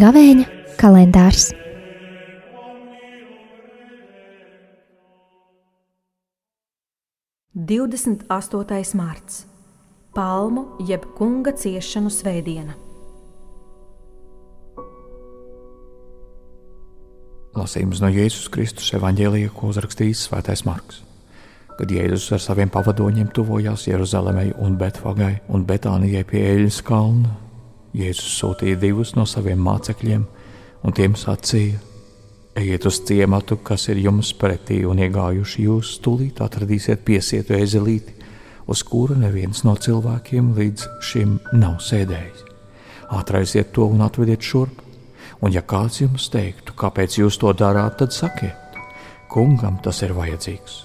Gavēņa kalendārs. Divdesmit astotais mārts - Palmu jeb kunga ciešanu svētdiena. Lasījums no Jēzus Kristus evanģēlija, ko uzrakstījis Svētais Marks. Kad Jēzus ar saviem pavadoņiem tuvojās Jeruzalemei un Betfagai un Betānijai pie Eļas kalna, Jēzus sūtīja divus no saviem mācekļiem, un tiem sacīja: Ejiet uz ciematu, kas ir jums pretī, un iegājuši jūs stulīt atradīsiet piesietu ezelīti, uz kuru neviens no cilvēkiem līdz šim nav sēdējis. Atraisiet to un atvediet šurp, un ja kāds jums teiktu, kāpēc jūs to darāt, tad sakiet, kungam tas ir vajadzīgs,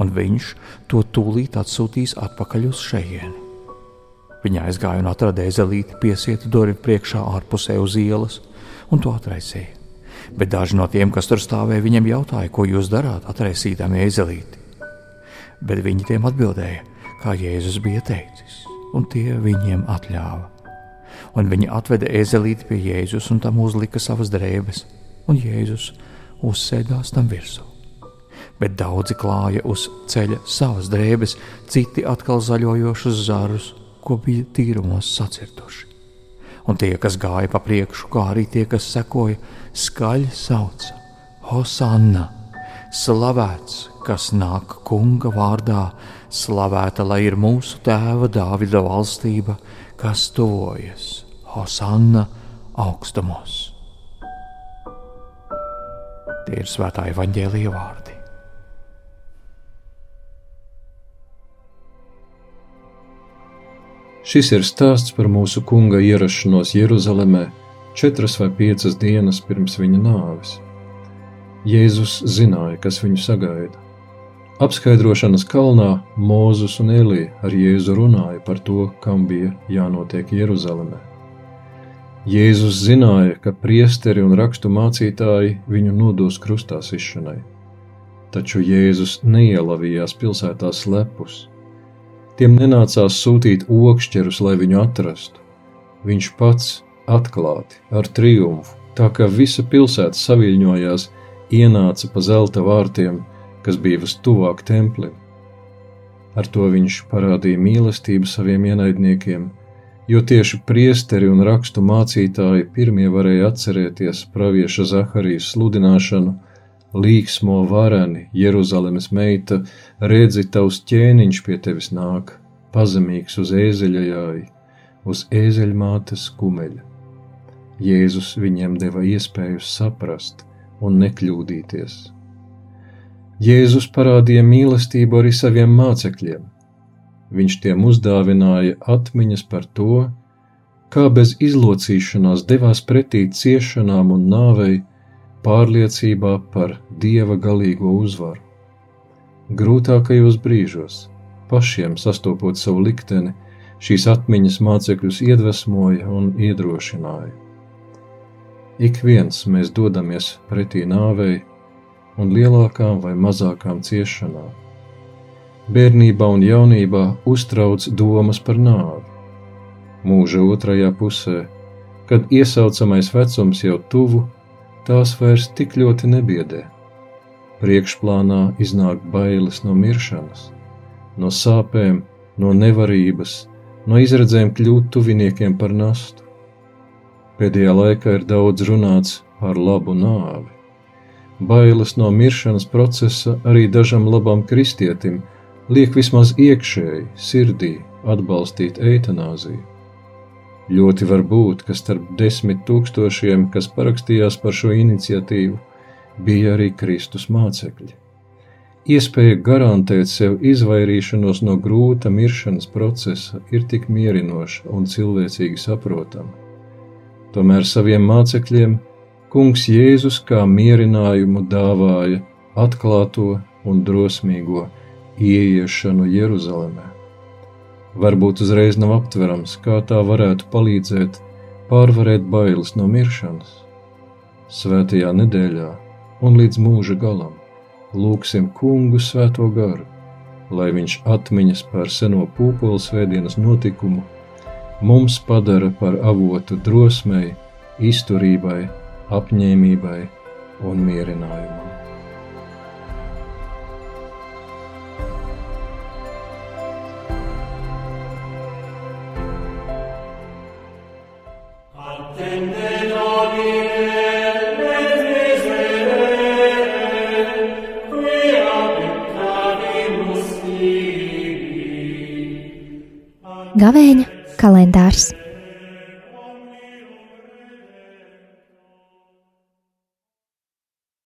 un viņš to tūlīt atsūtīs atpakaļ uz šejieni. Viņa aizgāja un atrada ezelīti piesietu durvju priekšā ārpusē uz ielas, un to atraisīja. Bet daži no tiem, kas tur stāvēja, viņam jautāja, ko jūs darāt, atraisītām ezelīti. Bet viņi tiem atbildēja, kā Jēzus bija teicis, un tie viņiem atļāva. Un viņi atveda ezelīti pie Jēzus un tam uzlika savas drēbes, un Jēzus uzsēdās tam virsū. Bet daudzi klāja uz ceļa savas drēbes, citi atkal zaļojošus zarus ko bija tīrumos sacirtuši. Un tie, kas gāja pa priekšu, kā arī tie, kas sekoja, skaļi sauca: Hosanna! Slavēts, kas nāk kunga vārdā, slavēta lai ir mūsu tēva Dāvida valstība, kas tuvojas Hosanna augstumos. Tie ir svētā evaņģēlīja vārdi. Šis ir stāsts par mūsu kunga ierašanos Jeruzalemē četras vai piecas dienas pirms viņa nāves. Jēzus zināja, kas viņu sagaida. Apskaidrošanas kalnā Mūzus un Elija ar Jēzu runāja par to, kam bija jānotiek Jeruzalemē. Jēzus zināja, ka priesteri un rakstu mācītāji viņu nodos krustā sišanai, taču Jēzus neielavījās pilsētā slepus Tiem nenācās sūtīt okšķerus, lai viņu atrastu. Viņš pats atklāti, ar triumfu, tā kā visa pilsēta saviļņojās, ienāca pa zelta vārtiem, kas bija vistuvāk templim. Ar to viņš parādīja mīlestību saviem ienaidniekiem, jo tieši priesteri un rakstu mācītāji pirmie varēja atcerēties pravieša Zaharijas sludināšanu Līksmo varani, Jeruzalemes meita, redzi, tavs ķēniņš pie tevis nāk, pazemīgs uz ēzeļa jāja, uz ēzeļmātes kumeļa. Jēzus viņiem deva iespēju saprast un nekļūdīties. Jēzus parādīja mīlestību arī saviem mācekļiem. Viņš tiem uzdāvināja atmiņas par to, kā bez izlocīšanās devās pretī ciešanām un nāvei, pārliecībā par dieva galīgo uzvaru. Grūtākajos brīžos, pašiem sastopot savu likteni, šīs atmiņas mācekļus iedvesmoja un iedrošināja. Ik viens mēs dodamies pretī nāvei un lielākām vai mazākām ciešanām. Bērnībā un jaunībā uztrauc domas par nāvi. Mūža otrajā pusē, kad iesaucamais vecums jau tuvu, tās vairs tik ļoti nebiedē. Priekšplānā iznāk bailes no miršanas, no sāpēm, no nevarības, no izredzēm kļūt tuviniekiem par nastu. Pēdējā laikā ir daudz runāts par labu nāvi. Bailes no miršanas procesa arī dažam labam kristietim liek vismaz iekšēji, sirdī atbalstīt eitanāziju. Ļoti var būt, ka starp desmit tūkstošiem, kas parakstījās par šo iniciatīvu, bija arī Kristus mācekļi. Iespēja garantēt sev izvairīšanos no grūta miršanas procesa ir tik mierinoša un cilvēcīgi saprotama. Tomēr saviem mācekļiem Kungs Jēzus kā mierinājumu dāvāja atklāto un drosmīgo ieiešanu Jeruzalemē varbūt uzreiz nav aptverams, kā tā varētu palīdzēt pārvarēt bailes no miršanas. Svētajā nedēļā un līdz mūža galam. Lūksim kungu svēto garu, lai viņš atmiņas par seno pūpolu svētdienas notikumu mums padara par avotu drosmei, izturībai, apņēmībai un mierinājumam. Gavēņa kalendārs